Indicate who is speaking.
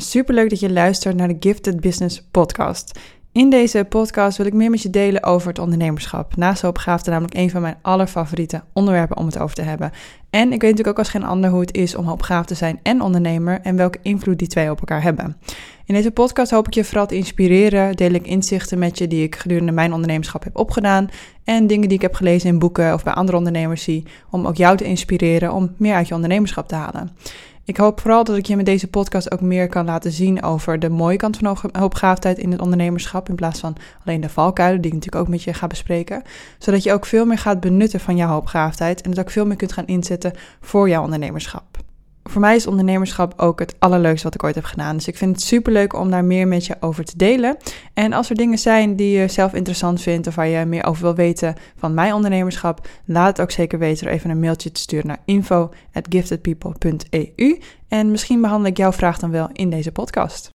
Speaker 1: Superleuk dat je luistert naar de Gifted Business podcast. In deze podcast wil ik meer met je delen over het ondernemerschap. Naast hoopgaafde namelijk een van mijn allerfavoriete onderwerpen om het over te hebben. En ik weet natuurlijk ook als geen ander hoe het is om hoopgaaf te zijn en ondernemer en welke invloed die twee op elkaar hebben. In deze podcast hoop ik je vooral te inspireren, deel ik inzichten met je die ik gedurende mijn ondernemerschap heb opgedaan en dingen die ik heb gelezen in boeken of bij andere ondernemers zie, om ook jou te inspireren om meer uit je ondernemerschap te halen. Ik hoop vooral dat ik je met deze podcast ook meer kan laten zien over de mooie kant van hoopgaafdheid in het ondernemerschap. In plaats van alleen de valkuilen, die ik natuurlijk ook met je ga bespreken. Zodat je ook veel meer gaat benutten van jouw hoopgaafdheid en het ook veel meer kunt gaan inzetten voor jouw ondernemerschap voor mij is ondernemerschap ook het allerleukste wat ik ooit heb gedaan. Dus ik vind het superleuk om daar meer met je over te delen. En als er dingen zijn die je zelf interessant vindt of waar je meer over wil weten van mijn ondernemerschap, laat het ook zeker weten door even een mailtje te sturen naar info@giftedpeople.eu. En misschien behandel ik jouw vraag dan wel in deze podcast.